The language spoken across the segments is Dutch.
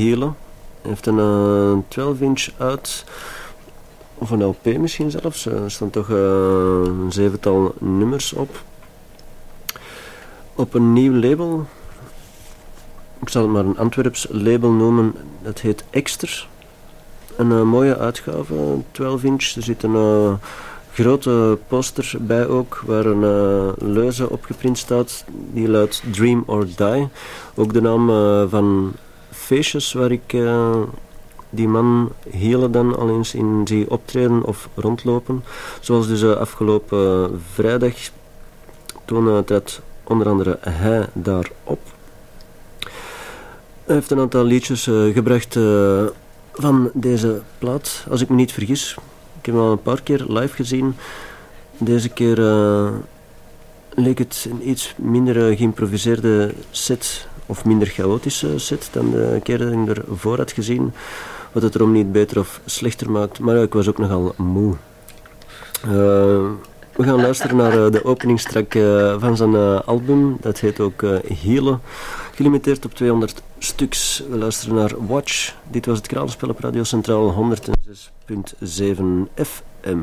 Hele. Hij heeft een 12-inch uit, of een LP misschien zelfs. Er staan toch een zevental nummers op. Op een nieuw label, ik zal het maar een Antwerps label noemen, dat heet Exter. Een mooie uitgave, 12 inch. Er zit een grote poster bij ook, waar een leuze opgeprint staat. Die luidt Dream or Die. Ook de naam van feestjes waar ik uh, die man hele dan al eens in zie optreden of rondlopen. Zoals dus afgelopen vrijdag. Toen trad onder andere hij daarop. Hij heeft een aantal liedjes gebracht van deze plaat, als ik me niet vergis. Ik heb hem al een paar keer live gezien. Deze keer leek het een iets minder geïmproviseerde set, of minder chaotische set dan de keer dat ik ervoor had gezien. Wat het erom niet beter of slechter maakt. Maar ik was ook nogal moe. Uh, we gaan luisteren naar de openingstrak van zijn album. Dat heet ook Hele. Gelimiteerd op 200 stuks. We luisteren naar Watch. Dit was het Kralenspel op Radio Centraal 106.7 FM.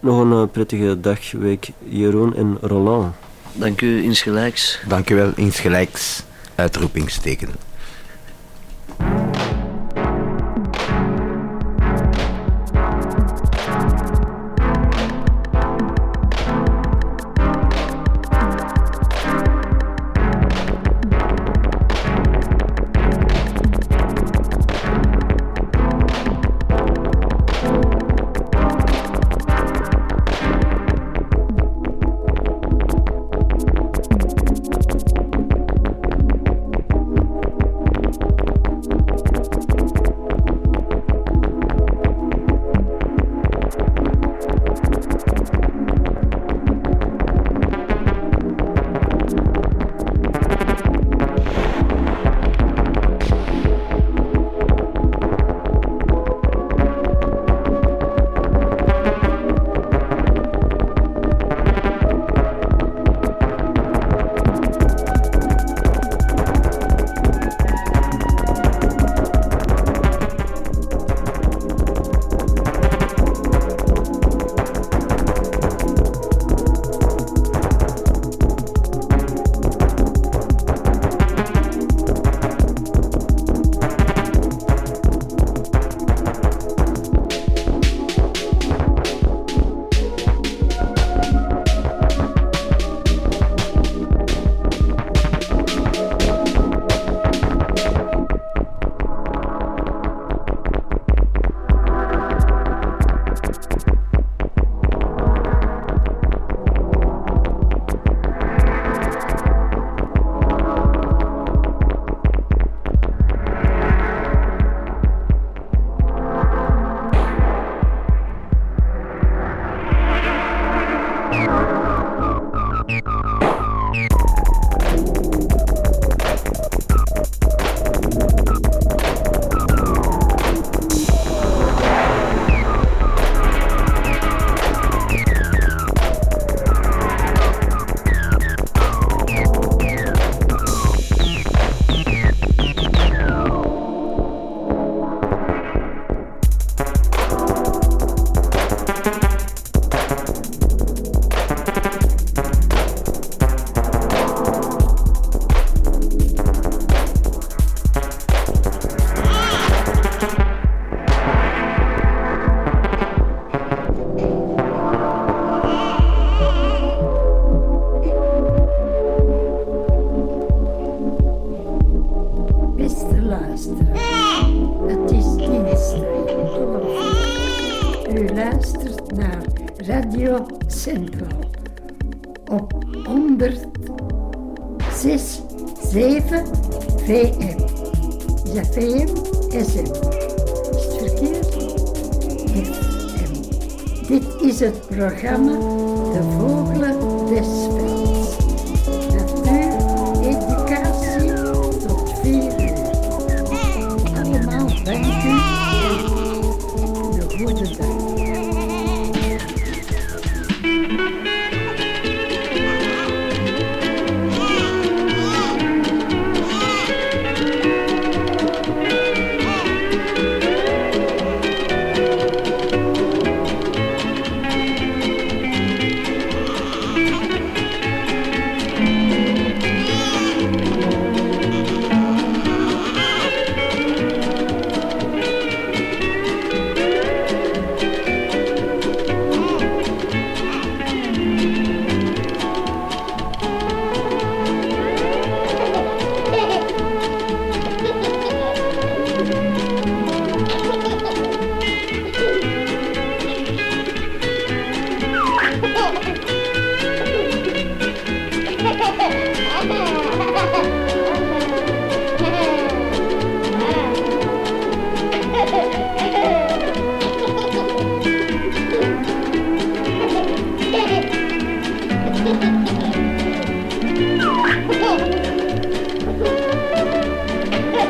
Nog een prettige dag, week, Jeroen en Roland. Dank u, insgelijks. Dank u wel, insgelijks. Uitroepingsteken. Programma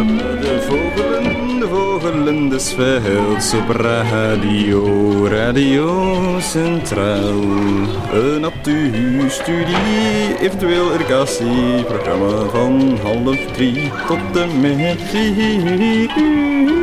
de vogelen, de vogelen des velds op radio, radio centraal. Een natuurstudie, eventueel irrigatie, programma van half drie tot en met.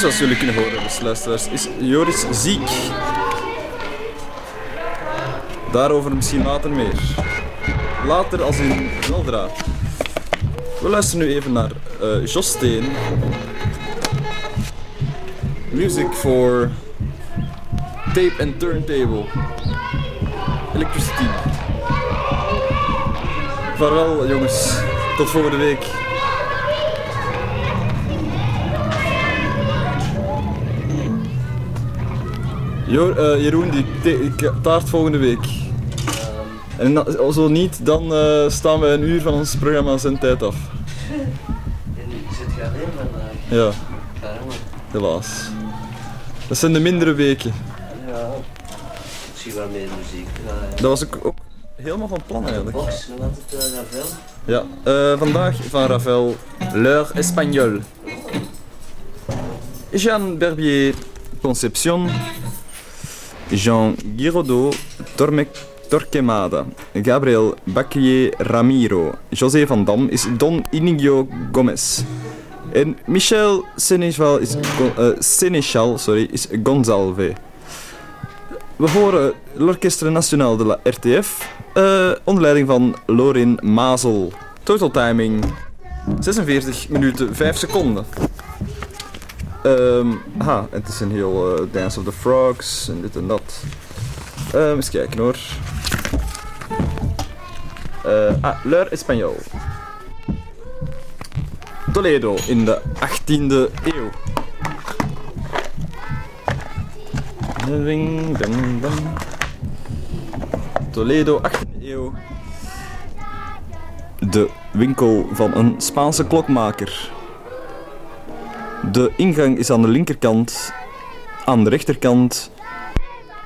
Zoals jullie kunnen horen, beste luisteraars, is Joris ziek. Daarover misschien later meer. Later als in weldra. We luisteren nu even naar eh Jos Steen. Music for tape and turntable. Electricity. Vaarwel jongens. Tot volgende week. Jo, eh, Jeroen, die taart volgende week. En na- zo niet, dan eh, staan we een uur van ons programma zijn tijd af. En zit je alleen vandaag? Ja, helaas. Dat zijn de mindere weken. Ja. Misschien wel meer muziek draaien. Dat was ik ook helemaal van plan eigenlijk. Box, nog altijd uh, Ravel. Ja, eh, vandaag van Ravel, L'heure espagnole. Jean Berbier, Conception. Jean Giraudoux, Torme Torquemada. Gabriel Baquier Ramiro. José van Dam is Don Inigo Gomez. En Michel Senechal is, Senechal, sorry, is Gonzalve. We horen l'Orchestre National de la RTF eh, onder leiding van Lorin Mazel. Total timing 46 minuten 5 seconden. Aha, het is een heel eh, Dance of the Frogs en dit en dat. Ehm eens kijken hoor. Eh, ah, L'Heure Espagnol. Toledo in de 18e eeuw. Toledo, 18e eeuw. De winkel van een Spaanse klokmaker. De ingang is aan de linkerkant. Aan de rechterkant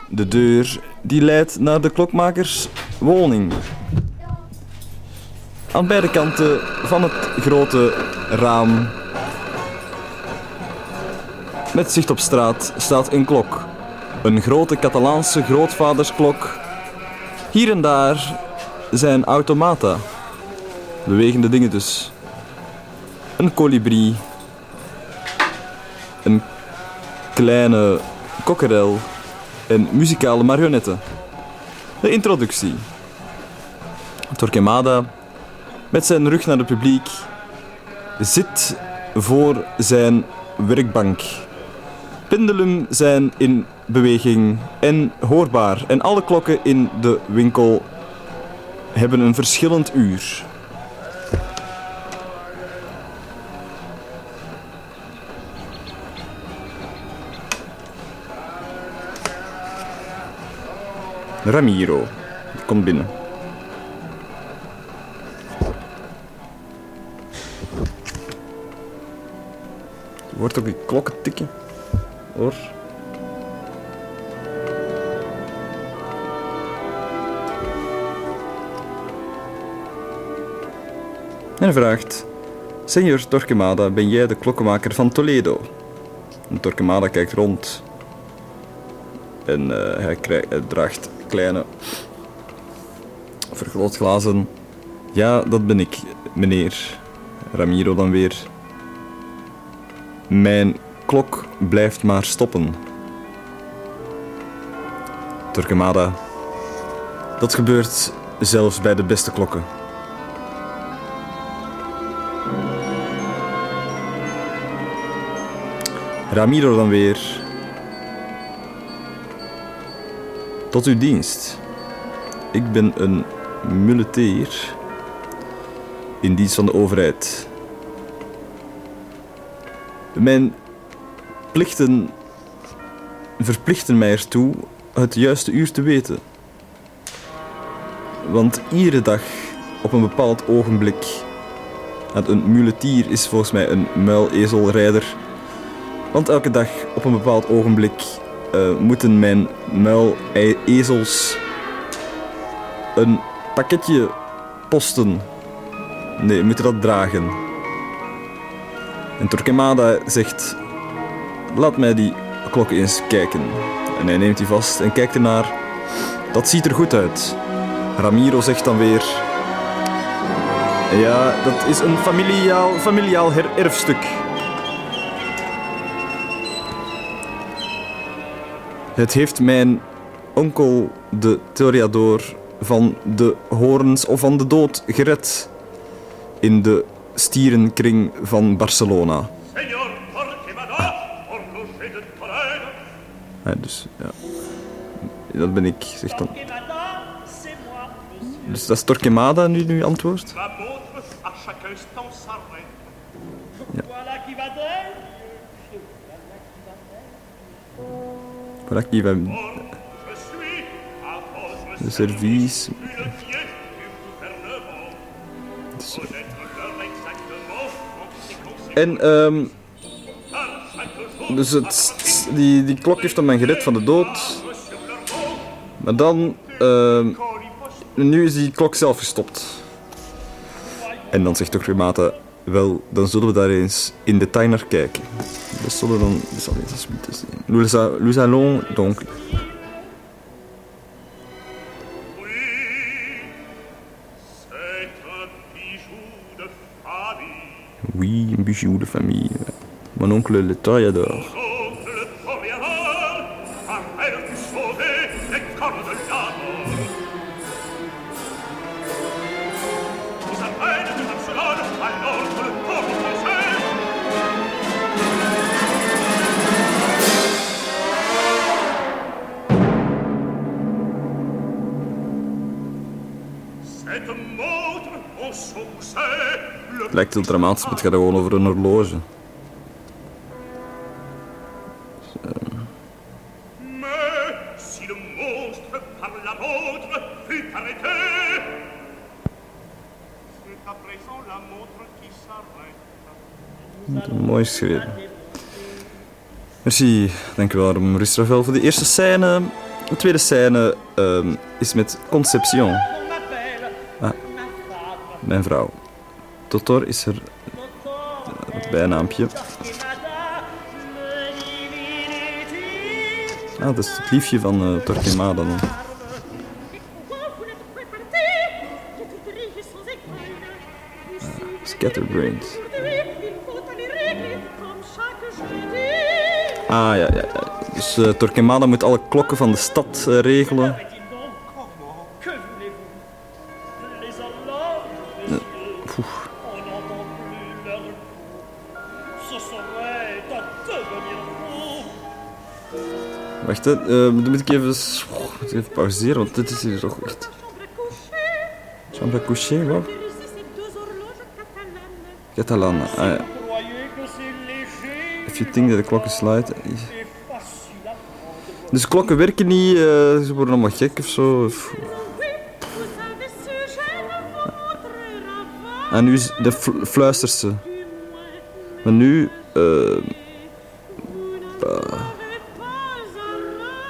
de deur die leidt naar de klokmakerswoning. Aan beide kanten van het grote raam met zicht op straat staat een klok. Een grote Catalaanse grootvadersklok. Hier en daar zijn automata. Bewegende dingen dus. Een kolibrie. Een kleine kokkerel. En muzikale marionetten. De introductie. Torquemada, met zijn rug naar het publiek, zit voor zijn werkbank. Pendulum zijn in beweging en hoorbaar. En alle klokken in de winkel hebben een verschillend uur. Ramiro die komt binnen. Je hoort ook die klokken tikken. Hoor. En vraagt: Senor Torquemada, ben jij de klokkenmaker van Toledo? En Torquemada kijkt rond. En eh, hij, krijgt, hij draagt kleine vergrootglazen. Ja, dat ben ik, meneer. Ramiro dan weer. Mijn klok blijft maar stoppen. Torquemada. Dat gebeurt zelfs bij de beste klokken. Ramiro dan weer. Tot uw dienst. Ik ben een muleteer in dienst van de overheid. Mijn plichten verplichten mij ertoe het juiste uur te weten. Want iedere dag op een bepaald ogenblik. want Een muletier is volgens mij een muilezelrijder. Want elke dag op een bepaald ogenblik eh, moeten mijn muilezels een pakketje posten. Nee, moeten dat dragen. En Torquemada zegt: Laat mij die klok eens kijken. En hij neemt die vast en kijkt ernaar. Dat ziet er goed uit. Ramiro zegt dan weer: Ja, dat is een familiaal, familiaal erfstuk. Het heeft mijn onkel, de Toreador, van de horens of van de dood gered. In de stierenkring van Barcelona. Toledo. Ja, dus ja. Dat ben ik, zegt dan. Dus dat is Torquemada nu, nu antwoord. Gouvernement. Dus, Connaître l'heure exactement en jour. dus die, die klok heeft hem dan gered van de dood. Maar dan, ehm, nu is die klok zelf gestopt. En dan zegt Torquemada, wel, dan zullen we daar eens in detail naar kijken. Det står donc. Oui, un bijou de famille. Mon oncle le toréador. Lijkt heel dramatisch, maar het gaat gewoon over een horloge. Mooi geschreven. Merci, dankjewel Maurice Ravel voor de eerste scène. De tweede scène ehm, is met Conception, Ah. mijn vrouw. Totor is er bijnaampje. Ah, dat is het liefje van eh Torquemada dan. Scatterbrains. Ah, ja, ja. Dus eh, Torquemada moet alle klokken van de stad eh, regelen. Wacht, hè. eh, dan moet ik even, oh, moet even pauzeren, want dit is hier toch echt... Chambre à coucher, wat? Catalan. Ah, ja. If you think that the clock is light... prendre. Dus klokken werken niet, eh, ze worden allemaal gek of zo. En nu is de fl- fluistert ze. Maar nu... eh,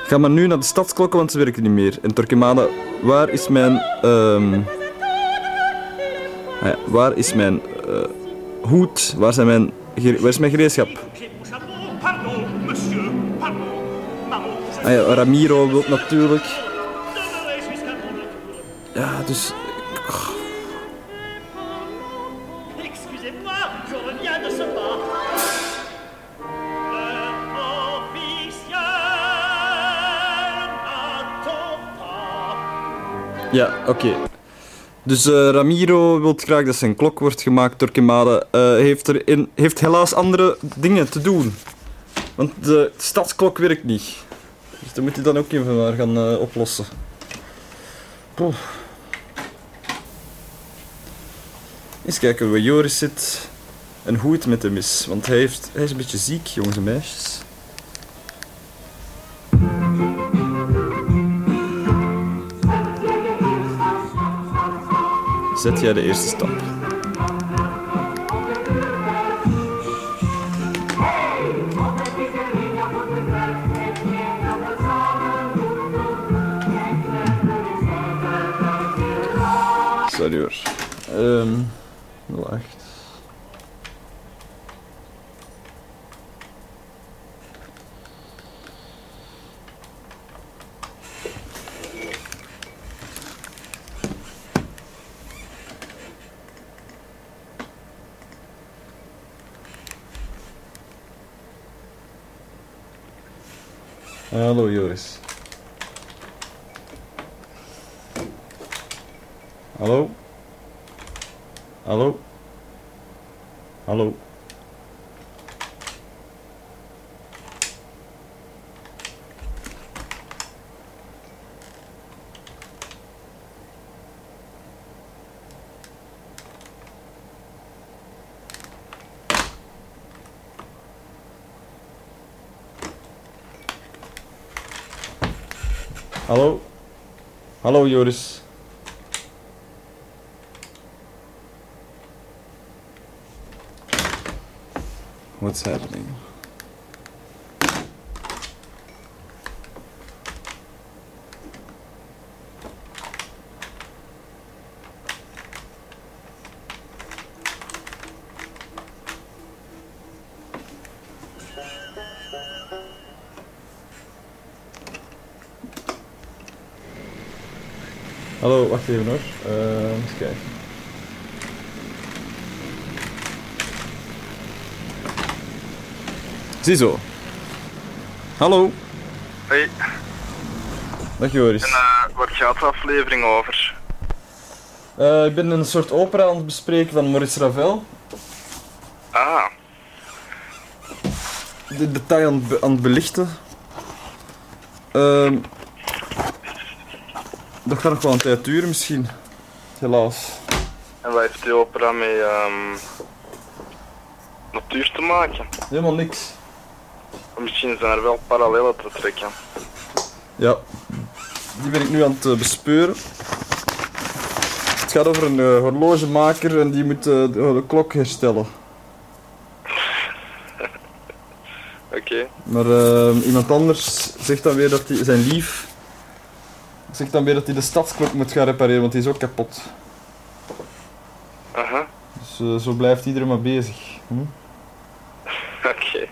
Ga maar nu naar de stadsklokken, want ze werken niet meer. En Torquemada, waar is mijn... ja, waar is mijn eh, hoed? Waar, zijn mijn, waar is mijn gereedschap? Ah Ramiro wil natuurlijk... Ja, dus... Ja, oké. Dus eh, Ramiro wil graag dat zijn klok wordt gemaakt. Torquemada eh heeft, er in, heeft helaas andere dingen te doen. Want de stadsklok werkt niet. Dus dat moet hij dan ook even maar gaan eh, oplossen. Eens kijken waar Joris zit en hoe het met hem is. Want hij, heeft, hij is een beetje ziek, jongens en meisjes. Zet jij de eerste stap. Sorry hoor. Ehm 08. Hallo Joris. Hallo? Hallo? Hallo Joris. What's happening? Hallo, wacht even hoor. Eh, eens kijken. Ziezo. Hallo. Hey, Dag Joris. en eh, waar gaat de aflevering over? Eh, ik ben een soort opera aan het bespreken van Maurice Ravel. Ah, De detail aan aan het belichten. Ehm, dat gaat nog wel een tijd duren misschien. Helaas. en wat heeft die opera met ehm, natuur te maken? Helemaal niks. Misschien zijn er wel parallellen te trekken. Ja, die ben ik nu aan het eh, bespeuren. Het gaat over een eh, horlogemaker en die moet eh, de, de klok herstellen. Oké, Maar ehm, iemand anders zegt dan weer dat hij, zijn lief, zegt dan weer dat hij de stadsklok moet gaan repareren, want die is ook kapot. aha, Dus eh, zo blijft iedereen maar bezig. Hm? oké.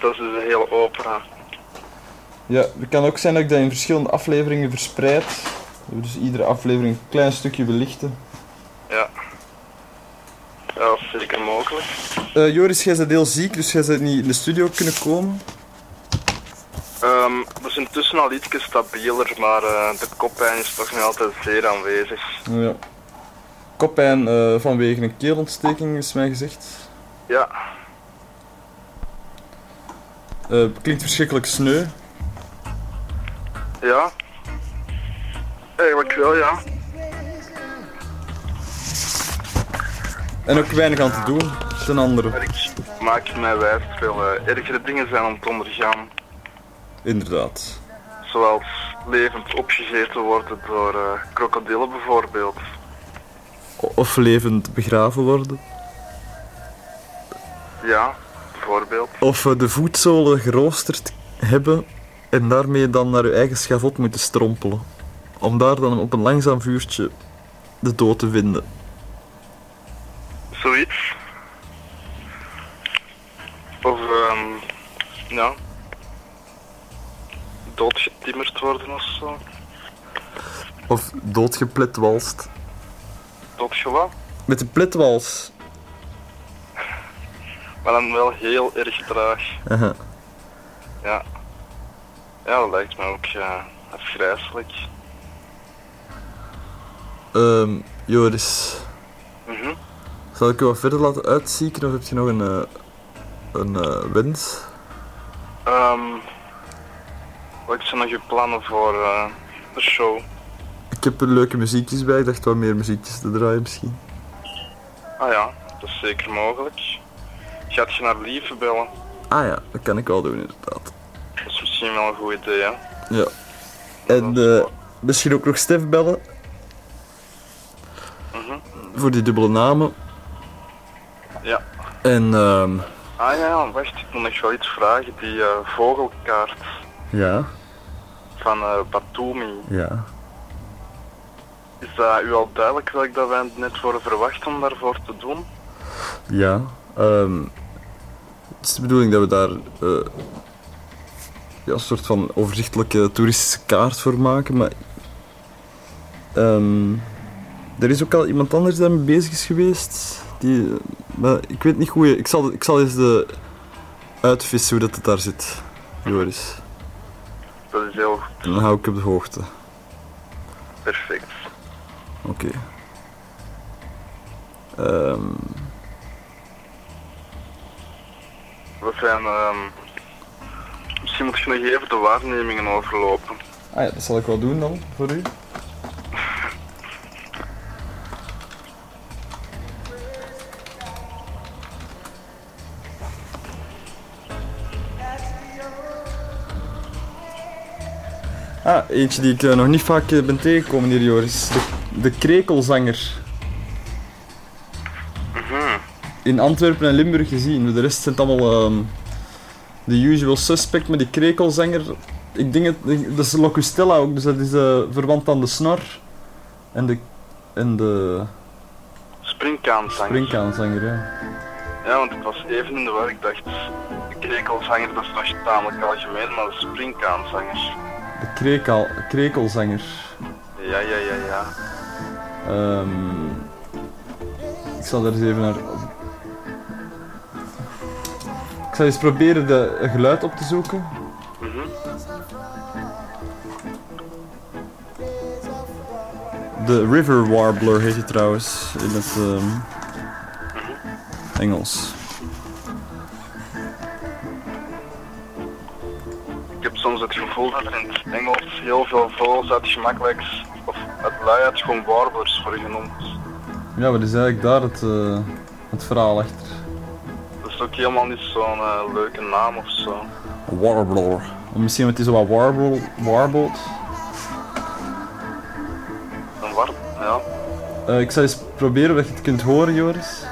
Dat is dus een hele opera. Ja, het kan ook zijn dat ik dat in verschillende afleveringen verspreid. Dus iedere aflevering een klein stukje belichten. Ja. Ja, dat is zeker mogelijk. Eh, Joris, jij bent heel ziek, dus jij bent niet in de studio kunnen komen. Zijn intussen al iets stabieler, maar eh, de koppijn is toch nog altijd zeer aanwezig. Ja. Koppijn eh, vanwege een keelontsteking is mij gezegd. Ja, Eh, klinkt verschrikkelijk sneu. ja. Eigenlijk wel, ja. En ook weinig aan te doen, ten andere. Maar ik maak mij wijs veel ergere dingen zijn om te ondergaan. Inderdaad. Zoals levend opgegeten worden door eh, krokodillen bijvoorbeeld. Of levend begraven worden. Ja, bijvoorbeeld. Of eh, de voetzolen geroosterd hebben en daarmee dan naar uw eigen schavot moeten strompelen. Om daar dan op een langzaam vuurtje de dood te vinden. Zoiets. Of, ja. Doodgetimmerd worden of zo. Of doodgepletwalst. Doodgewa. Met de pletwals. Maar dan wel heel erg traag. Ja. Ja, dat lijkt me ook ja, afgrijselijk. Ehm, Joris, Mhm. zal ik u wat verder laten uitzieken of heb je nog een, eh, een eh, wens? Ehm wat zijn nog uw plannen voor eh, de show? Ik heb er leuke muziekjes bij, ik dacht wat meer muziekjes te draaien misschien. Ah ja, dat is zeker mogelijk. Gaat je naar Lieve bellen? Ah ja, dat kan ik wel doen inderdaad. Dat is misschien wel een goed idee, hè? Ja. En eh, misschien ook nog Stef bellen. Mhm. Voor die dubbele namen. Ja. En ehm Ah ja, wacht, ik moet nog wel iets vragen. Die eh, vogelkaart ja, van eh Batumi. ja. Is dat u al duidelijk welk dat wij net worden verwacht om daarvoor te doen? Ja, ehm, het is de bedoeling dat we daar eh, ja, een soort van overzichtelijke toeristische kaart voor maken, maar ehm, er is ook al iemand anders daarmee bezig is geweest. Die, eh, maar ik weet niet hoe je... Ik zal, ik zal eens de uitvissen hoe dat het daar zit, Joris. Dat is heel goed. Dan hou ik op de hoogte. perfect. Oké. Ehm, We zijn... ehm misschien moet je nog even de waarnemingen overlopen. ah ja, dat zal ik wel doen dan, voor u. Ah, eentje die ik eh, nog niet vaak eh, ben tegengekomen hier, Joris. De, de krekelzanger. Mhm. In Antwerpen en Limburg gezien. De rest zijn het allemaal ehm, de usual suspect, maar die krekelzanger... Ik denk het, dat is Locustella ook, dus dat is eh, verwant aan de snor. En de... En de Springkaanzanger. springkaanzanger, ja. Ja, want ik was even in de war. Ik dacht, de krekelzanger dat is nog tamelijk algemeen, maar de springkaanzanger. De krekel, krekelzanger. Ja, ja, ja, ja. Ehm, ik zal daar eens even naar... Ik zal eens proberen de geluid op te zoeken. De River Warbler heet hij trouwens in het ehm, Engels. Soms het gevoel dat er in het Engels heel veel vogels uit gemakkelijks, of uit luiheid gewoon warblers worden genoemd. Ja, wat is eigenlijk daar het, eh, het verhaal achter? Dat is ook helemaal niet zo'n eh, leuke naam of zo. Warbler. Misschien want het is zo wat warble, warbled. Een warm, ja. Eh, ik zal eens proberen of je het kunt horen, Joris.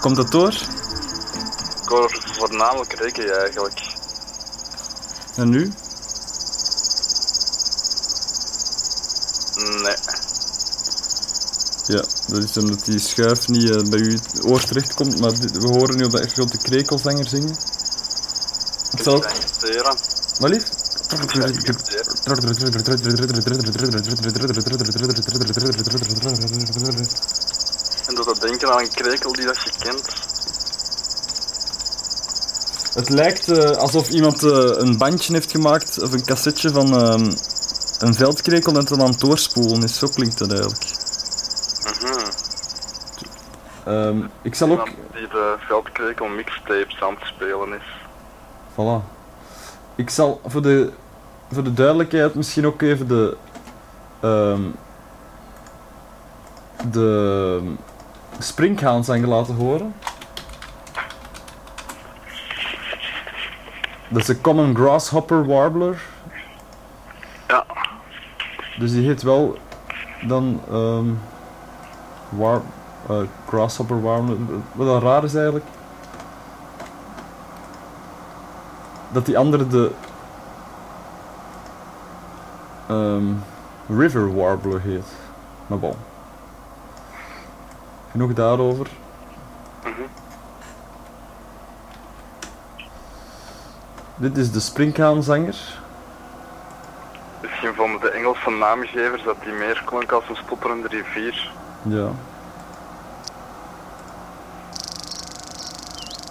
Komt dat door? Ik hoor voornamelijk reggae eigenlijk. En nu? Nee. Ja, dat is omdat die schuif niet eh, bij u het oor terecht komt, maar dit- we horen nu op de echt de krekelzanger zingen. Ik zal je dat? Wat lief? En doet dat denken aan een krekel die dat je kent. Het lijkt eh, alsof iemand eh, een bandje heeft gemaakt of een cassetje van ehm, een veldkrekel en het dan aan het doorspoelen is. Zo klinkt dat eigenlijk. Mhm. Ehm, ik zal ook... Die de veldkrekel mixtapes aan het spelen is. Voilà. Ik zal voor de, voor de duidelijkheid misschien ook even de. ehm de springhaanzang laten horen. Dat is de Common Grasshopper Warbler. Ja. Dus die heet wel dan. ehm war, eh, Grasshopper Warbler. Wat dan raar is eigenlijk. dat die andere de ehm, River Warbler heet. Maar bon. Genoeg daarover. Mhm. Dit is de springhaanzanger. Misschien vonden de Engelse naamgevers dat die meer klonk als een stotterende rivier. Ja.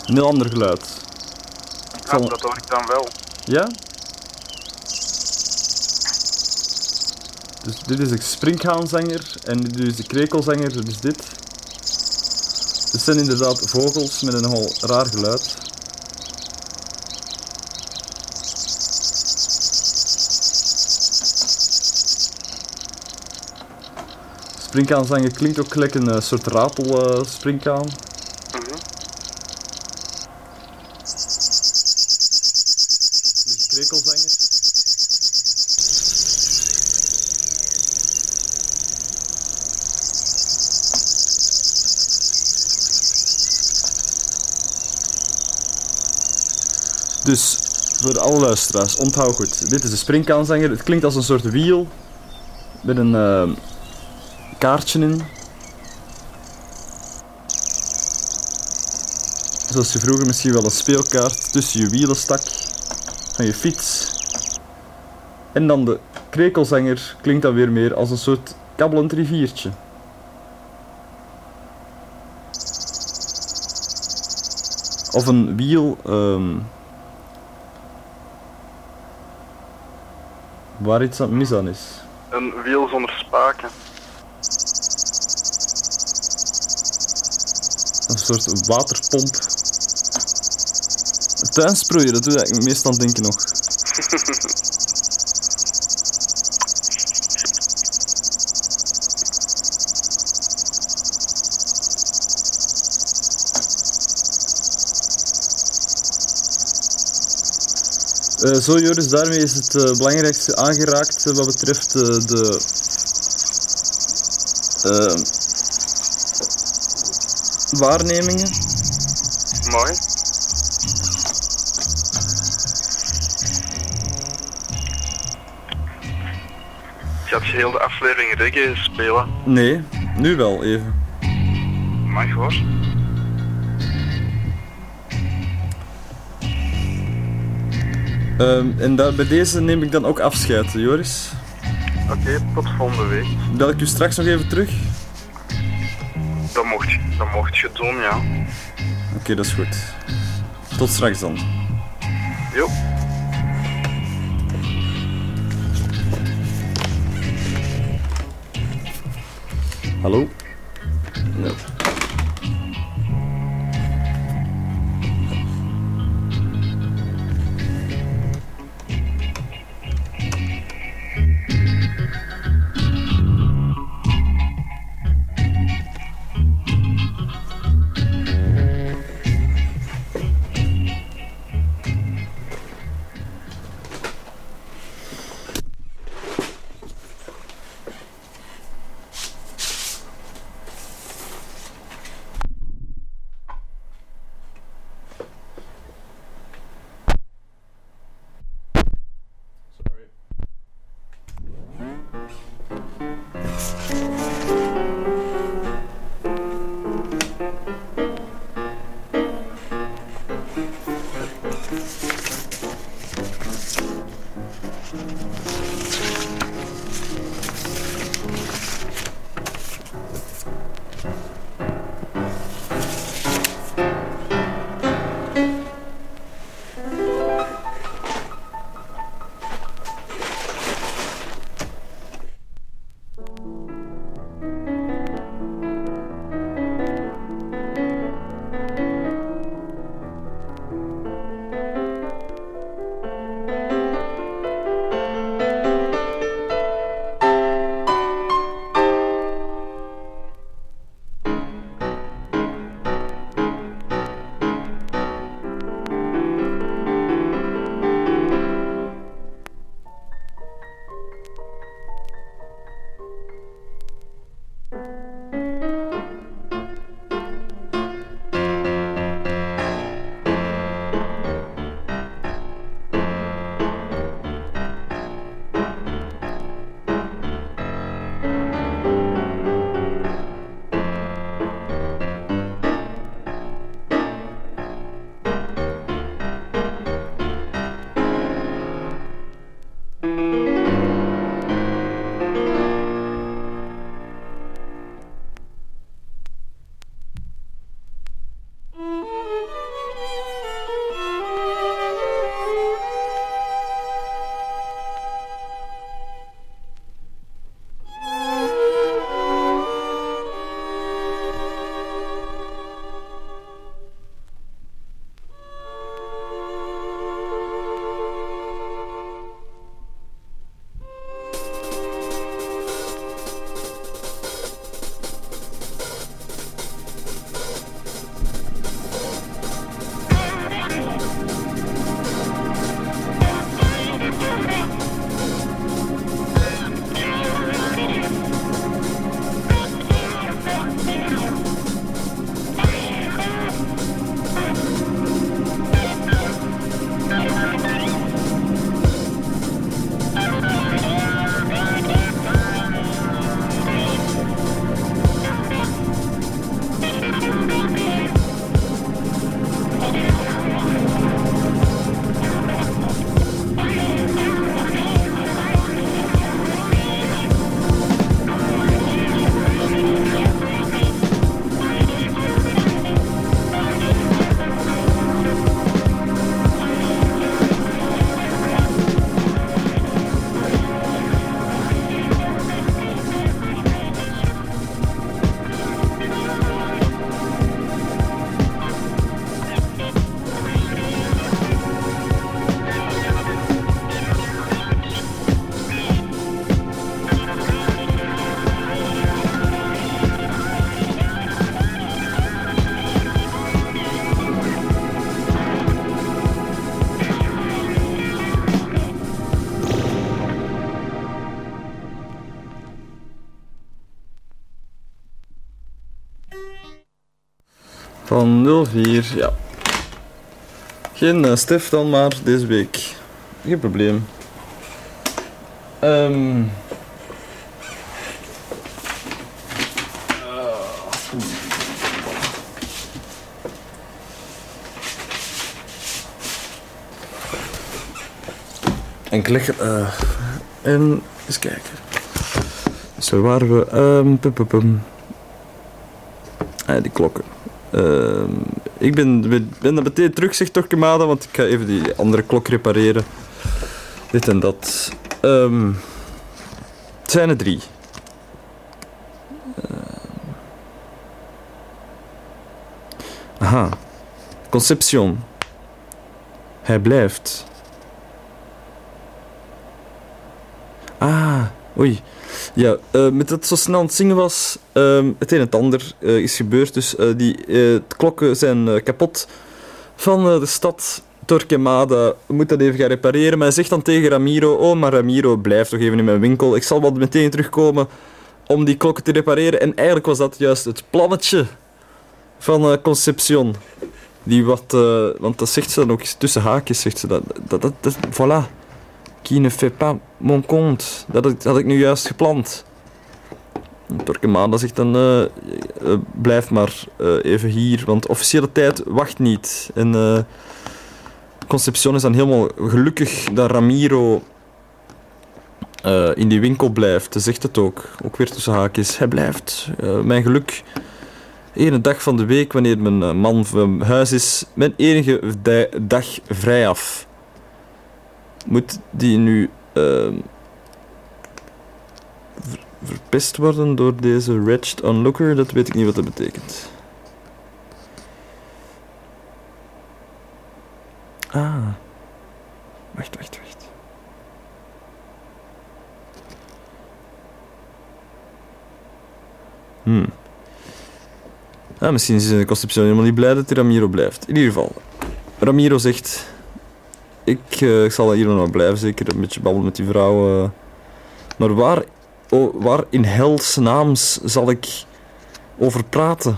Een heel ander geluid. Ik Ja, zal- dat hoor ik dan wel. Ja? Dus dit is de springhaanzanger en dit is de krekelzanger, is dit. Het zijn inderdaad vogels met een nogal raar geluid. Springhaanzanger klinkt ook gelijk een eh, soort ratel eh springhaan. Mhm. Dus krekelzanger. Dus voor alle luisteraars, onthoud goed. Dit is de springkaanzanger. Het klinkt als een soort wiel met een eh, kaartje in. Zoals je vroeger misschien wel een speelkaart tussen je wielen stak van je fiets. En dan de krekelzanger klinkt dan weer meer als een soort kabbelend riviertje. Of een wiel ehm, waar iets aan mis aan is. Een wiel zonder spaken. Een soort waterpomp. Tuinsproeien, dat doe ik meestal denken nog. Eh, zo Joris, daarmee is het eh, belangrijkste aangeraakt eh, wat betreft de waarnemingen. Mooi. Gaat je heel de aflevering reggae spelen? Nee, nu wel even. Mag hoor. Ehm, en daar, bij deze neem ik dan ook afscheid, Joris. Oké, tot volgende week. Bel ik u straks nog even terug? Ja. Oké, dat is goed. Tot straks dan. Jo. Hallo? Van 04, ja. Geen eh, Stef dan maar deze week. Geen probleem. Ehm. En het. eh, en eens kijken. Zo waren we. ehm pum, pum, pum. Ah, die klokken. Ehm, ik ben, ben, dat meteen terug, zegt Torquemada, want ik ga even die andere klok repareren. Dit en dat. Ehm, het zijn er drie. Ehm. aha. Conception. Hij blijft. Ah, oei. Ja, eh, met dat zo snel aan het zingen was, ehm, het een en het ander eh, is gebeurd. Dus eh, die de klokken zijn kapot van de stad Torquemada. We moeten dat even gaan repareren. Maar hij zegt dan tegen Ramiro, oh, maar Ramiro, blijf toch even in mijn winkel. Ik zal wel meteen terugkomen om die klokken te repareren. En eigenlijk was dat juist het plannetje van Concepcion. Die wat, want dat zegt ze dan ook tussen haakjes, zegt ze dat. dat, dat, dat voilà. Qui ne fait pas mon compte. Dat had ik- ik nu juist gepland. Torquemada zegt dan, eh, eh, blijf maar eh, even hier, want officiële tijd wacht niet. En Concepcion is dan helemaal gelukkig dat Ramiro in die winkel blijft. Hij zegt het ook, ook weer tussen haakjes. Hij blijft. Mijn geluk. Ene dag van de week, wanneer mijn man van huis is, mijn enige dag vrijaf. Moet die nu ehm, ver- verpest worden door deze wretched onlooker? Dat weet ik niet wat dat betekent. Ah. Wacht, wacht, wacht. Hmm. Ah, misschien is de Concepcion helemaal niet blij dat die Ramiro blijft. In ieder geval, Ramiro zegt... Ik, eh, ik zal hier nog blijven, zeker een beetje babbelen met die vrouw. eh. Maar waar, oh, waar in hels naams zal ik over praten?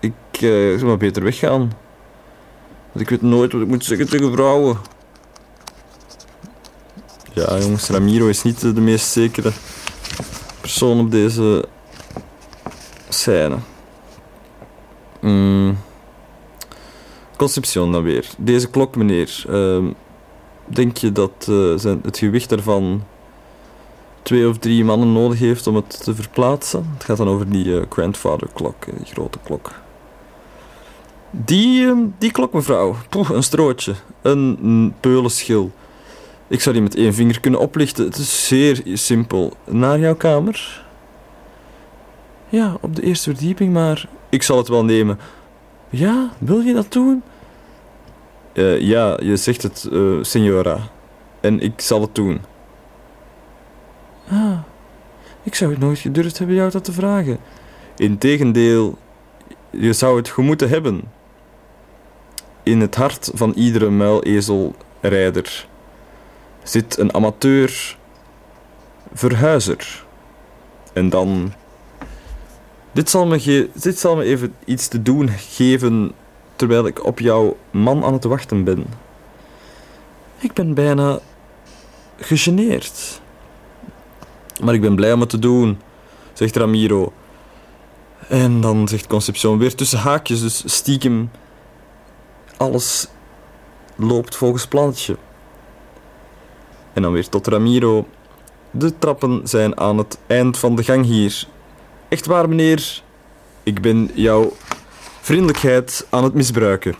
Ik eh, zou maar beter weggaan. Want ik weet nooit wat ik moet zeggen tegen vrouwen. Ja, jongens, Ramiro is niet de meest zekere persoon op deze scène. Mm. Concepcion dan weer. Deze klok, meneer. ehm, denk je dat eh, het gewicht daarvan twee of drie mannen nodig heeft om het te verplaatsen? Het gaat dan over die eh, grandfather klok, eh, die grote klok. Die, ehm, die klok, mevrouw. Poeh, een strootje. Een, een peulenschil. Ik zou die met één vinger kunnen oplichten. Het is zeer simpel. Naar jouw kamer? Ja, op de eerste verdieping, maar ik zal het wel nemen. Ja, wil je dat doen? Eh, ja, je zegt het, eh signora. En ik zal het doen. Ah, ik zou het nooit gedurfd hebben jou dat te vragen. Integendeel, je zou het gemoeten hebben. In het hart van iedere muilezelrijder zit een amateur verhuizer. En dan dit zal, me zal me even iets te doen geven terwijl ik op jouw man aan het wachten ben. Ik ben bijna gegeneerd. Maar ik ben blij om het te doen, zegt Ramiro. En dan zegt Concepcion weer tussen haakjes, dus stiekem. Alles loopt volgens plannetje. En dan weer tot Ramiro. De trappen zijn aan het eind van de gang hier. Echt waar, meneer. Ik ben jouw vriendelijkheid aan het misbruiken.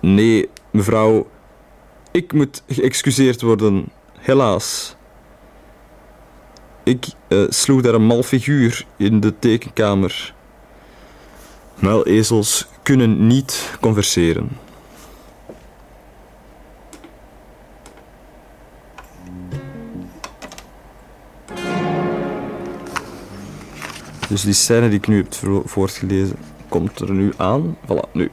Nee, mevrouw. Ik moet geëxcuseerd worden. Helaas. Ik eh, sloeg daar een mal figuur in de tekenkamer. Muilezels kunnen niet converseren. Dus die scène die ik nu heb vo- voortgelezen, komt er nu aan. Voilà, nu.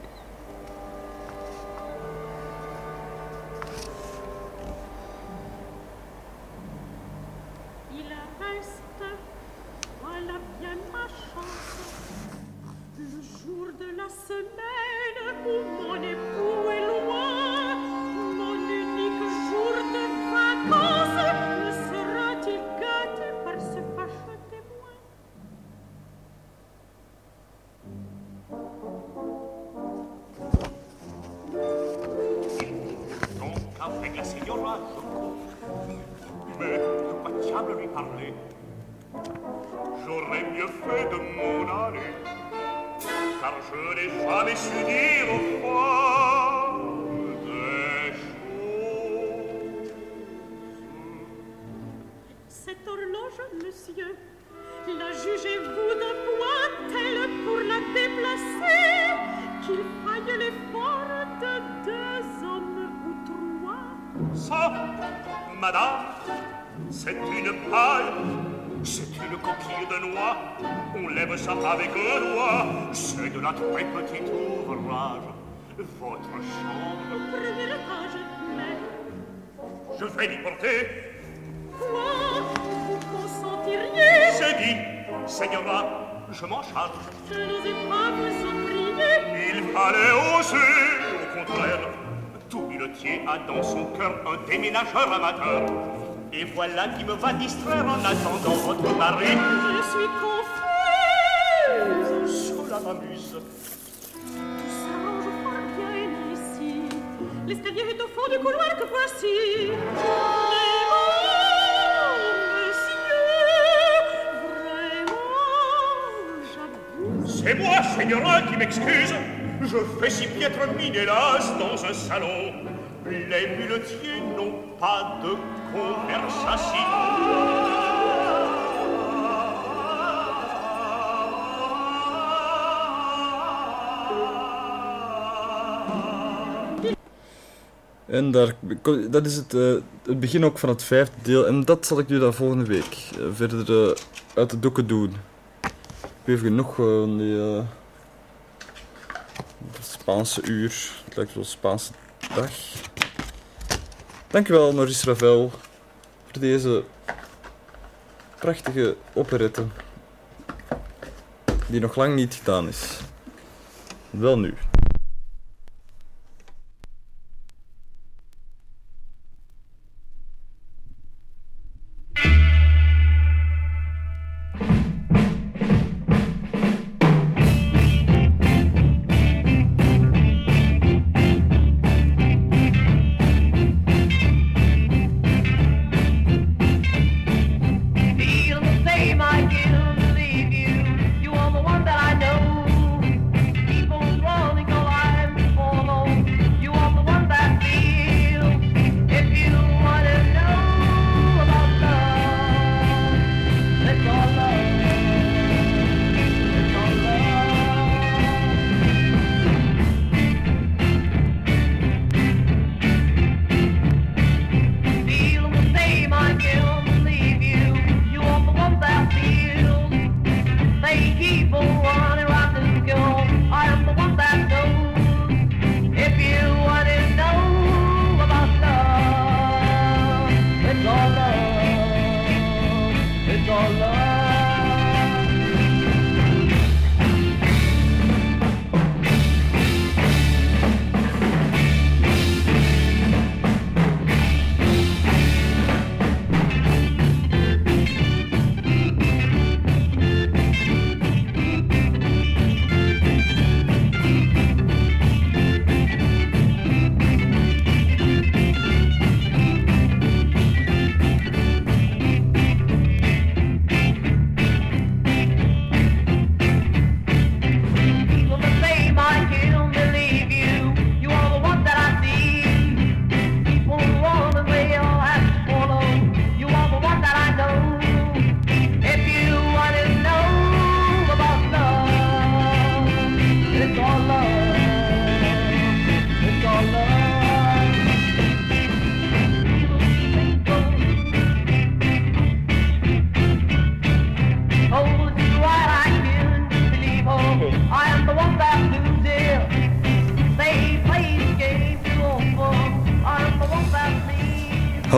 Muletier a dans son cœur un déménageur amateur. Et voilà qui me va distraire en attendant votre mari. Je suis confuse. Cela m'amuse. Tout s'arrange fort bien ici. L'escalier est au fond du couloir que voici. Mais monsieur, vraiment, j'abuse. C'est moi, señora, qui m'excuse. Je fais si piètre mine, hélas, dans un salon. Les muletiers n'ont pas de conversation. En daar, dat is het, eh, het begin ook van het vijfde deel. En dat zal ik dan volgende week eh, verder eh, uit de doeken doen. Ik heb genoeg van die Spaanse uur. Het lijkt wel Spaanse dag. Dankjewel Maurice Ravel voor deze prachtige operette. Die nog lang niet gedaan is. Wel nu.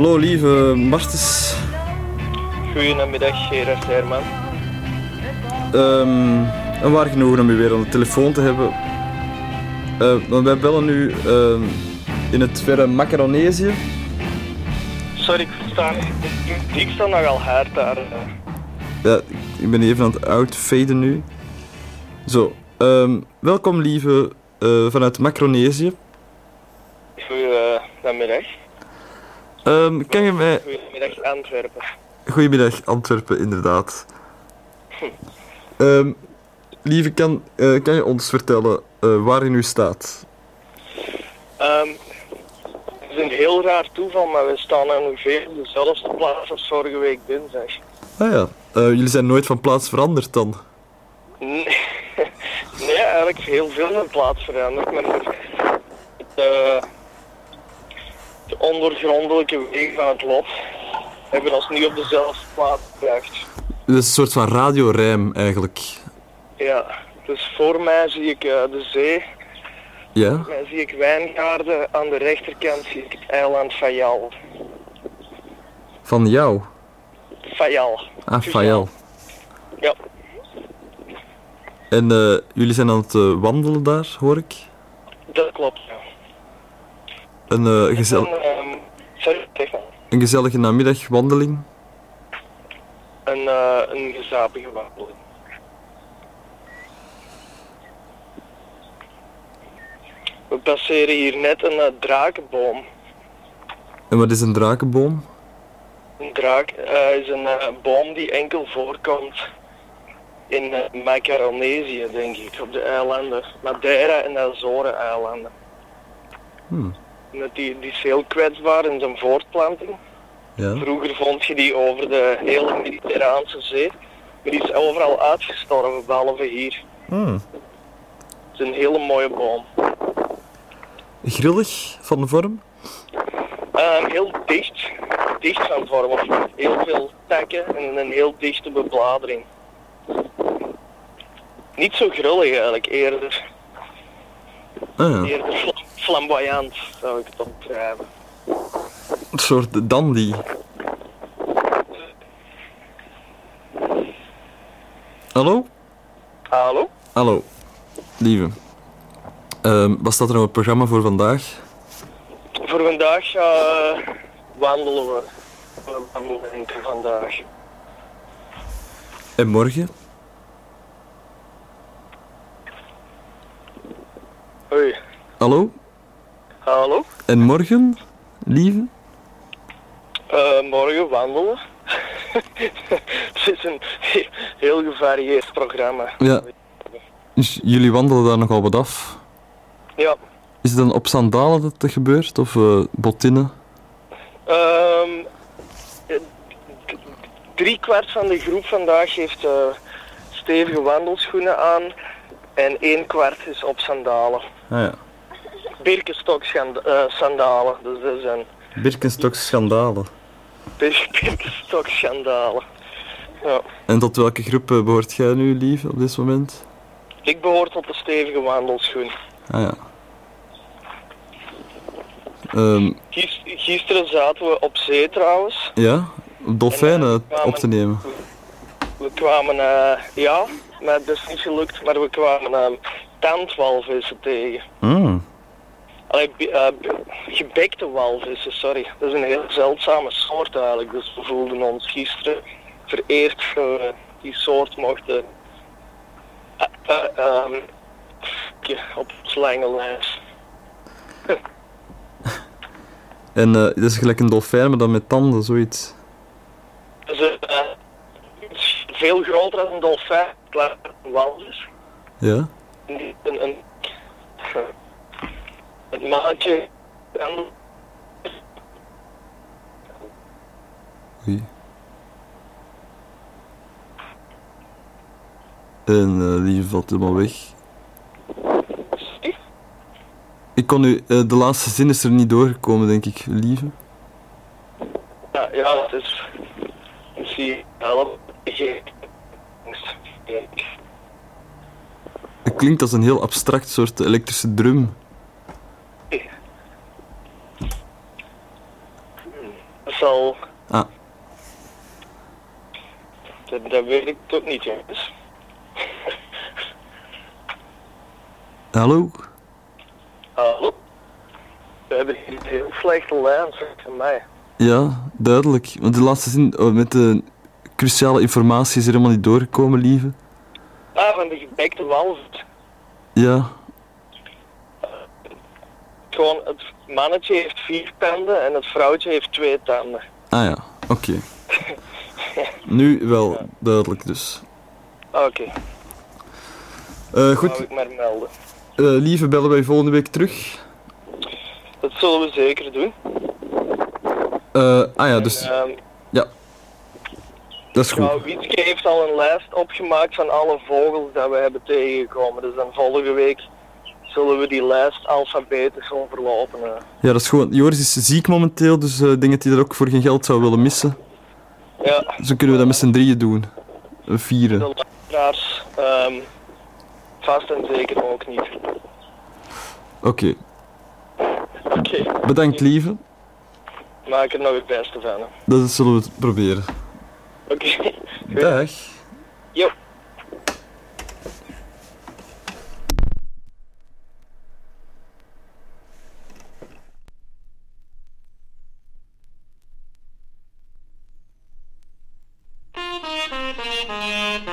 Hallo lieve Martens. Goedemiddag, Gerard Herman. Ehm een waar genoegen om u weer aan de telefoon te hebben. Eh, want wij bellen nu ehm, in het verre Macaronesië. Sorry, ik versta. Ik, ik sta nogal hard daar. eh. Ja, ik ben even aan het outfaden nu. Zo, ehm, welkom lieve eh, vanuit Macronesië. Goedemiddag. Ehm, kan je mij... Goedemiddag, Antwerpen. Goedemiddag, Antwerpen, inderdaad. Ehm, lieve, kan, eh, kan je ons vertellen eh, waarin u staat? Ehm, het is een heel raar toeval, maar we staan aan ongeveer op dezelfde plaats als vorige week dinsdag. Ah ja, eh, jullie zijn nooit van plaats veranderd dan? Nee, nee eigenlijk heel veel van plaats veranderd. Maar het, eh, de ondergrondelijke wegen van het lot hebben ons nu op dezelfde plaats gebracht. Het is een soort van radiorijm eigenlijk. Ja, dus voor mij zie ik eh, de zee, Ja? voor mij zie ik wijngaarden, aan de rechterkant zie ik het eiland Fayal. Van jou? Fayal. Ah, Fayal. Ja, En eh, jullie zijn aan het eh, wandelen daar, hoor ik? dat klopt. Een, eh, gezel En, sorry, zeg maar. een gezellige namiddagwandeling? Een, eh, een gezapige wandeling. We passeren hier net een eh, drakenboom. En wat is een drakenboom? Een draak eh, is een eh, boom die enkel voorkomt in Macaronesië, denk ik, op de eilanden. Madeira en de Azoren-eilanden. Hmm. Die, die is heel kwetsbaar in zijn voortplanting. Ja. Vroeger vond je die over de hele Mediterraanse zee. Maar die is overal uitgestorven, behalve hier. Hmm. Het is een hele mooie boom. Grillig van vorm? Ehm, heel dicht, dicht van vorm. Heel veel takken en een heel dichte bebladering. Niet zo grillig eigenlijk, eerder, Ah ja, eerder fl- flamboyant zou ik het omschrijven. een soort dandy. Hallo? Hallo? Hallo, lieve. Ehm, wat staat er op het programma voor vandaag? Voor vandaag eh, wandelen we. We wandelen vandaag. En morgen? Hoi. Hallo? Hallo? En morgen, lieve? Eh, morgen wandelen. het is een he- heel gevarieerd programma. Ja. Dus jullie wandelen daar nogal wat af. Ja. Is het dan op sandalen dat dat gebeurt? Of eh botinnen? Ehm drie kwart van de groep vandaag heeft eh, stevige wandelschoenen aan en één kwart is op sandalen. Ah ja. Birkenstock eh, sandalen, dus dat zijn Birkenstock schandalen. Bir- Birkenstock sandalen. Ja. En tot welke groep eh, behoort jij nu, lieve, op dit moment? Ik behoor tot de stevige wandelschoen. Ah ja. Ehm, Gis- gisteren zaten we op zee trouwens. ja, dolfijnen op te nemen. We kwamen, eh, ja, maar dat is niet gelukt, maar we kwamen eh, tandwalvissen tegen. Hmm. Allee, bi- eh, gebekte walvissen, sorry. Dat is een heel zeldzame soort eigenlijk. Dus we voelden ons gisteren vereerd dat we die soort mochten eh, eh, ehm, op ons lange lijst. En eh, dat is gelijk een dolfijn, maar dan met tanden, zoiets. Dus, eh, het is veel groter dan een dolfijn, klaar, een walvis. Ja? Een, een, een, het mannetje en Oei. En eh lieve valt helemaal weg. Ik kon u, eh, de laatste zin is er niet doorgekomen, denk ik, lieve. Ja, ja, het is. Zie help. Het klinkt als een heel abstract soort elektrische drum. Dat zal. Ah. Dat, dat weet ik toch niet, jongens. Hallo? Hallo? We hebben hier een heel slechte lijn, van mij. Ja, duidelijk. Want de laatste zin oh, met de cruciale informatie is er helemaal niet doorgekomen, lieve. Ah, van de gebekte walvis. Ja, Gewoon, het mannetje heeft vier tanden en het vrouwtje heeft twee tanden. ah ja, oké. nu wel duidelijk dus. Oké, Eh, goed. goed, wou ik maar melden. eh, lieve, bellen wij volgende week terug. Dat zullen we zeker doen. Eh, ah ja, dus Ehm, dat is goed. Nou, Wietske heeft al een lijst opgemaakt van alle vogels dat we hebben tegengekomen. Dus dan volgende week zullen we die lijst alfabetisch overlopen. eh. Ja, dat is gewoon. Joris is ziek momenteel, dus eh, ik denk dat hij dat ook voor geen geld zou willen missen. Ja, Dus dan kunnen we dat met z'n drieën doen. Een vieren. de luisteraars ehm, vast en zeker ook niet. Oké, Oké, bedankt lieve. maak er nog het beste van. hè. Dat zullen we proberen. Oké, Dag. Jo. Thank you.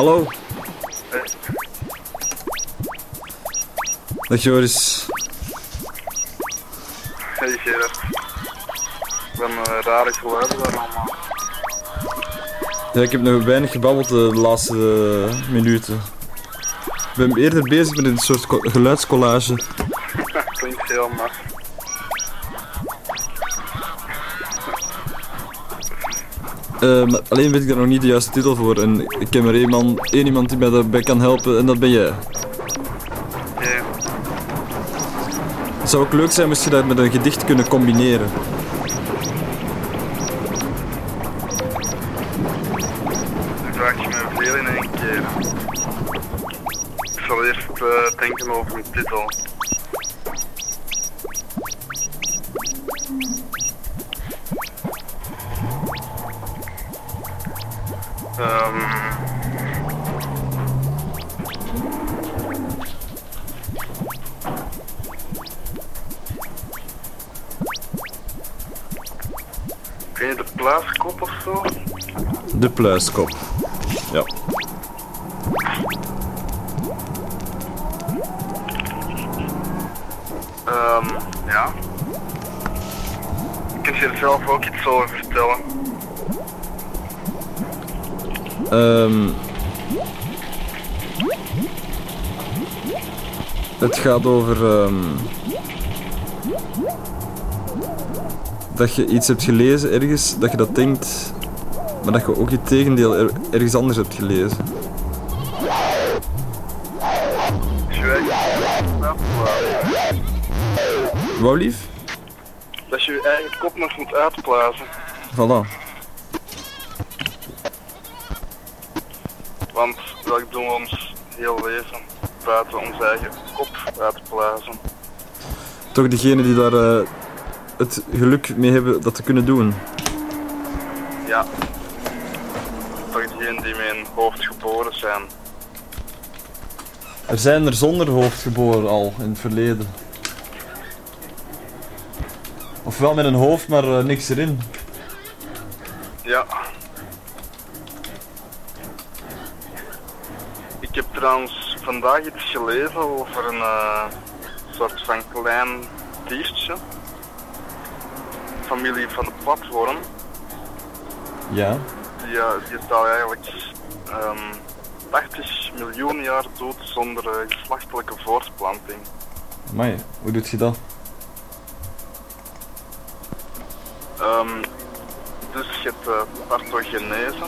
Hallo? Dag Joris. Hey Gerard. Ik ben uh, rare geluiden daar allemaal. Ja, ik heb nog weinig gebabbeld de laatste eh, minuten. Ik ben eerder bezig met een soort co- geluidscollage. Maar alleen weet ik daar nog niet de juiste titel voor. En ik heb er één, man, één iemand die mij daarbij kan helpen en dat ben jij. Ja. Het zou ook leuk zijn moest je dat met een gedicht kunnen combineren. Vraag je me veel in één keer. Ik zal eerst eh, denken over een titel. Ehm Ken je de plaaskop of zo? De pluiskop. Ja. Het gaat over ehm, dat je iets hebt gelezen ergens, dat je dat denkt, maar dat je ook het tegendeel er- ergens anders hebt gelezen. Wou lief? Dat je je eigen kop nog moet uitblazen. Voilà. Buiten ons eigen kop uitblazen. toch degene die daar eh, het geluk mee hebben dat te kunnen doen. Ja. Toch diegenen die met een hoofd geboren zijn. Er zijn er zonder hoofd geboren al in het verleden. Ofwel met een hoofd, maar eh, niks erin. Ja. Ik heb trouwens vandaag iets gelezen over een eh, soort van klein diertje. Familie van de platworm. Ja. Die, eh, die is al eigenlijk ehm 80 miljoen jaar dood zonder eh, geslachtelijke voortplanting. Maar hoe doet je dat? Ehm, dus je hebt uh, parthogenese,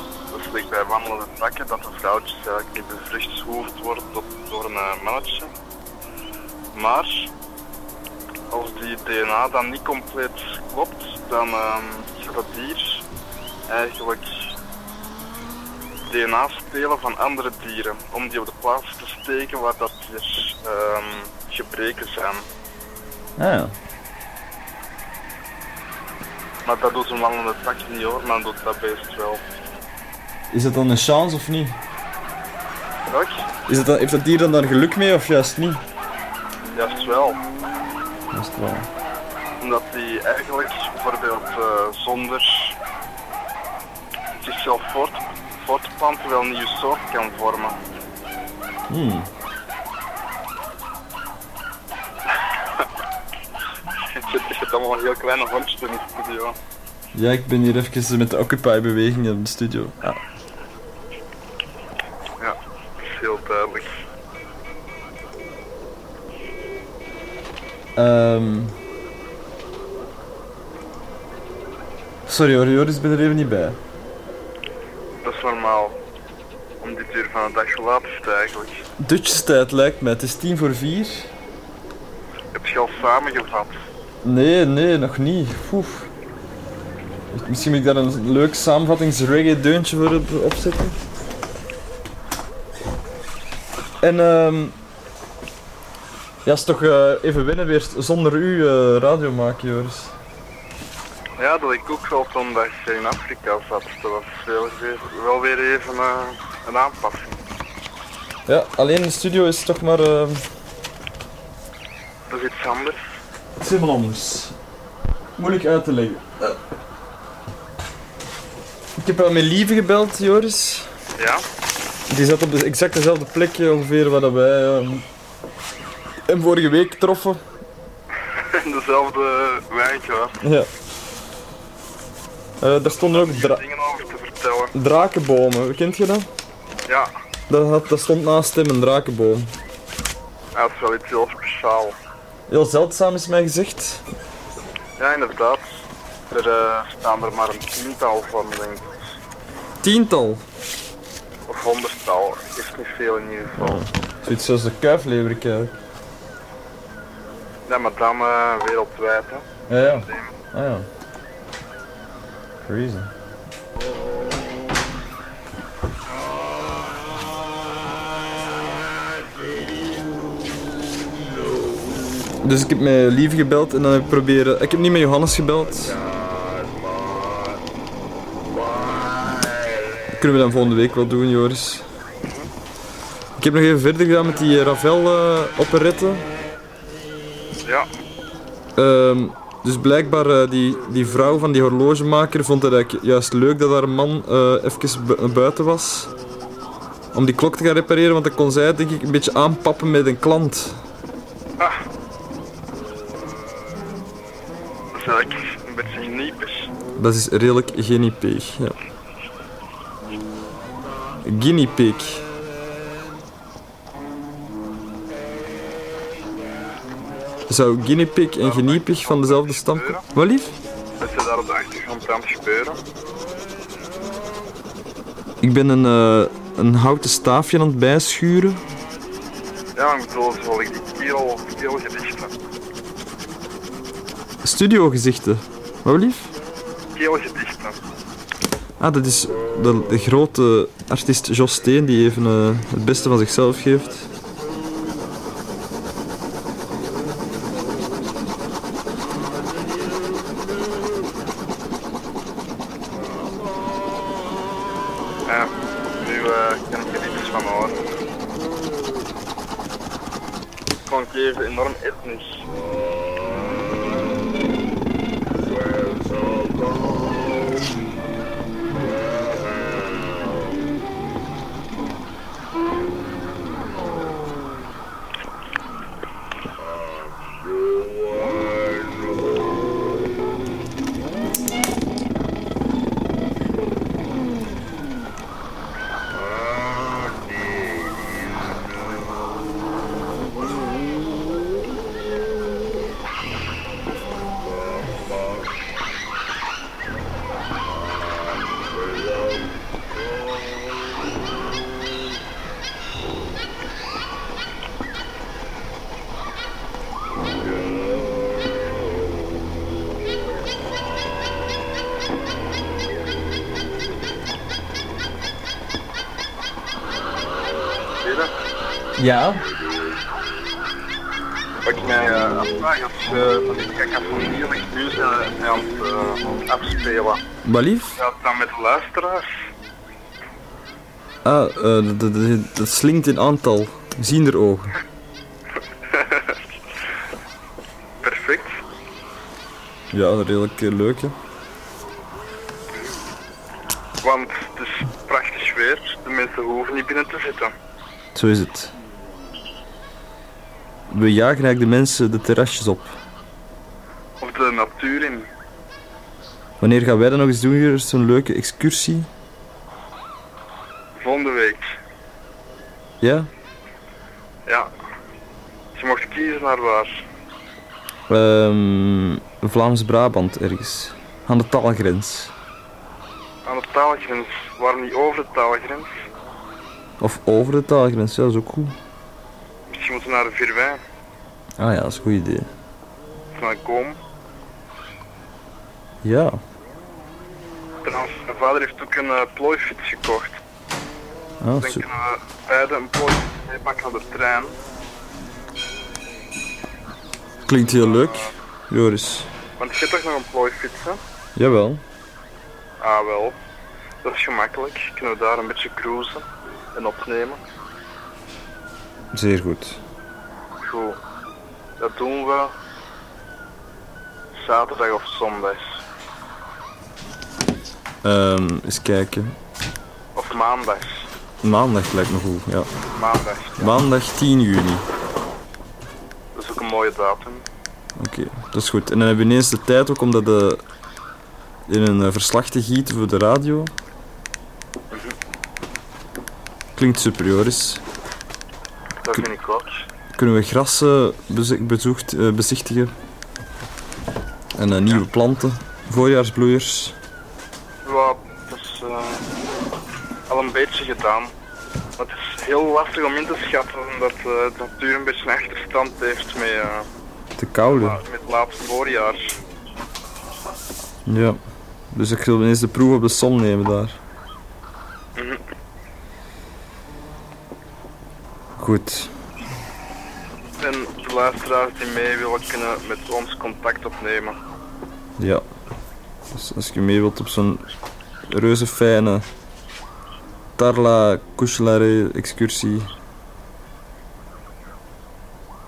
ligt bij wandelende takken dat de vrouwtjes eigenlijk niet bevrucht hoeft te worden tot, door een eh, mannetje. Maar als die DNA dan niet compleet klopt, dan ehm, gaat het dier eigenlijk DNA stelen van andere dieren om die op de plaats te steken waar dat er ehm, gebreken zijn. Ah ja. Maar dat doet een wandelende tak niet hoor, maar dat doet dat beest wel. Is dat dan een chance of niet? Is het dan, heeft dat dier dan daar geluk mee of juist niet? Juist wel. Dat is het wel. Omdat die eigenlijk bijvoorbeeld eh, zonder zichzelf voort, voort te planten wel een nieuwe soort kan vormen. Hmm. Je hebt allemaal heel kleine hondjes in de studio. Ja, ik ben hier even met de Occupy-beweging in de studio. Ja, Ehm. Sorry hoor, Joris, ik ben er even niet bij. Dat is normaal. Om dit uur van de dag zo laat is het eigenlijk. Dutch tijd lijkt mij, het is tien voor vier. Heb je al samengevat? Nee, nee, nog niet. Oef. Misschien moet ik daar een leuk samenvattings-reggae-deuntje voor op- opzetten. En ehm ja, is toch eh, even winnen weer zonder u eh, radio maken, Joris. Ja, dat ik ook wel je in Afrika zat. Dat was wel weer, wel weer even eh, een aanpassing. Ja, alleen de studio is toch maar... ehm Dat is iets anders. Het is helemaal anders. Moeilijk uit te leggen. Ik heb aan mijn lieve gebeld, Joris. Ja? Die zat op de exact dezelfde plekje ongeveer waar dat wij ehm, hem vorige week troffen. In dezelfde wijnglas. Ja. Eh, daar stonden ook dra Dingen over te vertellen. drakenbomen. Kent je dat? Ja, Dat, had, dat stond naast hem, een drakenboom. ja, dat is wel iets heel speciaals. Heel zeldzaam is mij gezegd. Ja, inderdaad. Er eh, staan er maar een tiental van, denk ik. Tiental. Of honderdtal. Is niet veel in ieder geval. Zoiets zoals de kuifleeuwerik eigenlijk. Ja, maar dan eh, wereldwijd, hè. Ja, ja. Ah ja. Crazy. Dus ik heb met Lieve gebeld en dan heb ik proberen... Ik heb niet met Johannes gebeld. Kunnen we dan volgende week wel doen, Joris. Ik heb nog even verder gedaan met die Ravel eh operette. Ja. Ehm, dus blijkbaar, eh, die, die vrouw van die horlogemaker vond het eigenlijk juist leuk dat haar man eh even bu- buiten was. Om die klok te gaan repareren, want dan kon zij denk ik een beetje aanpappen met een klant. Ah. Dat is eigenlijk een beetje niepisch. Dat is redelijk guinea. Ja. Guinea Zou guinea pig en guinea pig van dezelfde stam komen? Wat lief? Je daar op de achtergrond aan het gebeuren. Ik ben een, eh, een houten staafje aan het bijschuren. Ja, ik bedoel, zoals ik die keel, keelgedichten. Studiogezichten. Wat lief? Keelgedichten. Ah, dat is de, de grote artiest Jos Steen die even eh, het beste van zichzelf geeft. Dat- dat- dat- dat slinkt in aantal. Zien er ogen. Perfect. Ja, redelijk eh, leuk, hè. Want het is prachtig weer, de mensen hoeven niet binnen te zitten. Zo is het. We jagen eigenlijk de mensen de terrasjes op. Of de natuur in. Wanneer gaan wij dat nog eens doen hier? Zo'n leuke excursie? Volgende week. Ja? Ja. Je mocht kiezen naar waar. Ehm Vlaams-Brabant ergens. Aan de taalgrens. Aan de taalgrens. Waarom niet over de taalgrens? Of over de taalgrens, ja, dat is ook goed. Misschien moeten we naar de Vierwijn. Ah ja, dat is een goed idee. Of naar Koom. Ja. Trouwens, mijn vader heeft ook een eh, plooifiets gekocht. Ah, super. We beide een plooifiets meepakken op de trein. Klinkt heel leuk. Joris. Want je hebt toch nog een plooifiets, hè? Jawel. Ah, wel. Dat is gemakkelijk. Kunnen we daar een beetje cruisen en opnemen. Zeer goed. Goed. Dat doen we zaterdag of zondag. Ehm eens kijken. Of maandags. Maandag lijkt me goed, ja. Maandag. Maandag 10 juni. Dat is ook een mooie datum. Oké, dat is goed. En dan hebben we ineens de tijd ook om dat eh, in een eh, verslag te gieten voor de radio. Klinkt super, Joris. Dat vind ik ook. Kunnen we grassen bezoekt, eh, bezichtigen. En nieuwe planten. Voorjaarsbloeiers. Ja, dat is eh, al een beetje gedaan. Maar het is heel lastig om in te schatten omdat eh, de natuur een beetje een achterstand heeft met, eh, Te koude. met het laatste voorjaar. Ja. Dus ik wil ineens de proef op de som nemen daar. Mhm. Goed. En de luisteraars die mee willen kunnen met ons contact opnemen. Ja. Dus als je mee wilt op zo'n reuze fijne Tarla Couchelare excursie,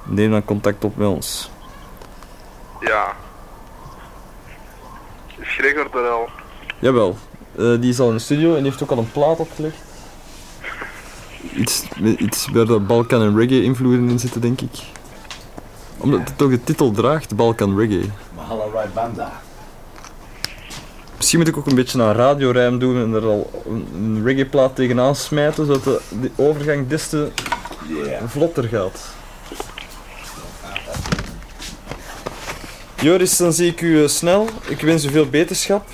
neem dan contact op met ons. Ja. Is Gregor er al? Jawel, eh, die is al in de studio en die heeft ook al een plaat opgelegd. Iets, met iets waar de Balkan en reggae invloeden in zitten, denk ik. Omdat het toch de titel draagt, Balkan reggae. Mahala Rai Banda. Misschien moet ik ook een beetje een radiorijm doen en er al een, reggae-plaat tegenaan smijten, zodat de, overgang des te vlotter gaat. Joris, dan zie ik u eh, snel. Ik wens u veel beterschap.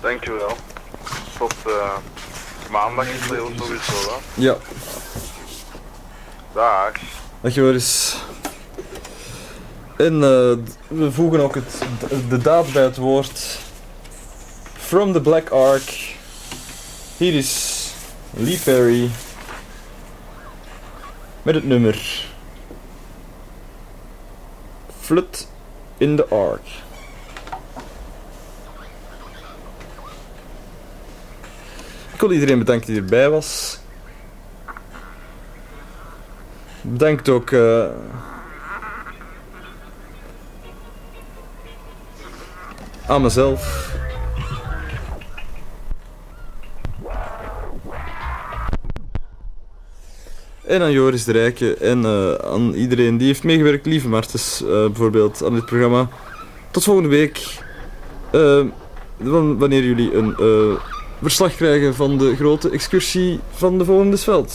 Dankjewel. Tot eh, maandag is het heel sowieso, hè. Ja, Dag. dag Joris. En eh, we voegen ook het, de daad bij het woord. From the Black Ark. Hier is Lee Perry. Met het nummer. Flood in the Ark. Ik wil iedereen bedanken die erbij was. Bedankt ook... Eh, aan mezelf. En aan Joris de Rijke en eh, aan iedereen die heeft meegewerkt, lieve Martens, eh, bijvoorbeeld aan dit programma. Tot volgende week. Eh, wan- wanneer jullie een verslag krijgen van de grote excursie van de volgende veld.